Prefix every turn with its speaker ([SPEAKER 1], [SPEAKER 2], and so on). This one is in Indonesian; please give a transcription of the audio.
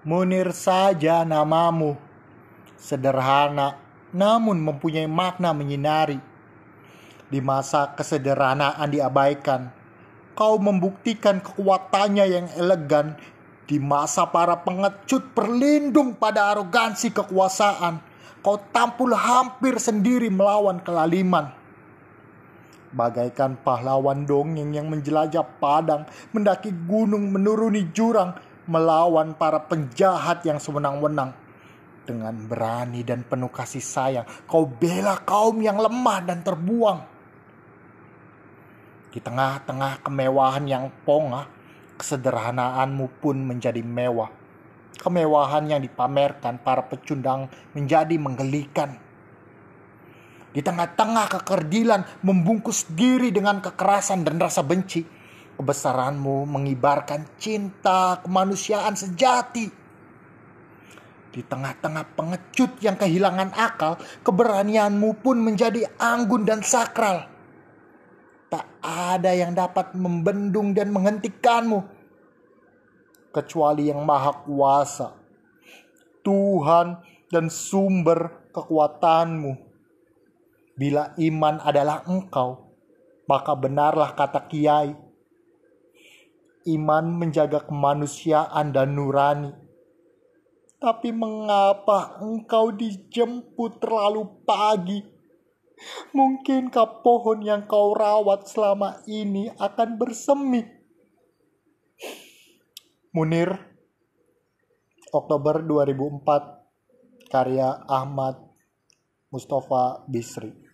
[SPEAKER 1] Munir saja namamu. Sederhana, namun mempunyai makna menyinari. Di masa kesederhanaan diabaikan, kau membuktikan kekuatannya yang elegan di masa para pengecut berlindung pada arogansi kekuasaan. Kau tampil hampir sendiri melawan kelaliman. Bagaikan pahlawan dongeng yang menjelajah padang, mendaki gunung, menuruni jurang, melawan para penjahat yang sewenang-wenang. Dengan berani dan penuh kasih sayang, kau bela kaum yang lemah dan terbuang. Di tengah-tengah kemewahan yang pongah, kesederhanaanmu pun menjadi mewah. Kemewahan yang dipamerkan para pecundang menjadi menggelikan. Di tengah-tengah kekerdilan membungkus diri dengan kekerasan dan rasa benci. Kebesaranmu mengibarkan cinta kemanusiaan sejati di tengah-tengah pengecut yang kehilangan akal, keberanianmu pun menjadi anggun dan sakral. Tak ada yang dapat membendung dan menghentikanmu, kecuali yang Maha Kuasa, Tuhan dan sumber kekuatanmu. Bila iman adalah Engkau, maka benarlah kata Kiai. Iman menjaga kemanusiaan dan nurani tapi mengapa engkau dijemput terlalu pagi? Mungkinkah pohon yang kau rawat selama ini akan bersemi? Munir, Oktober 2004, karya Ahmad Mustafa Bisri.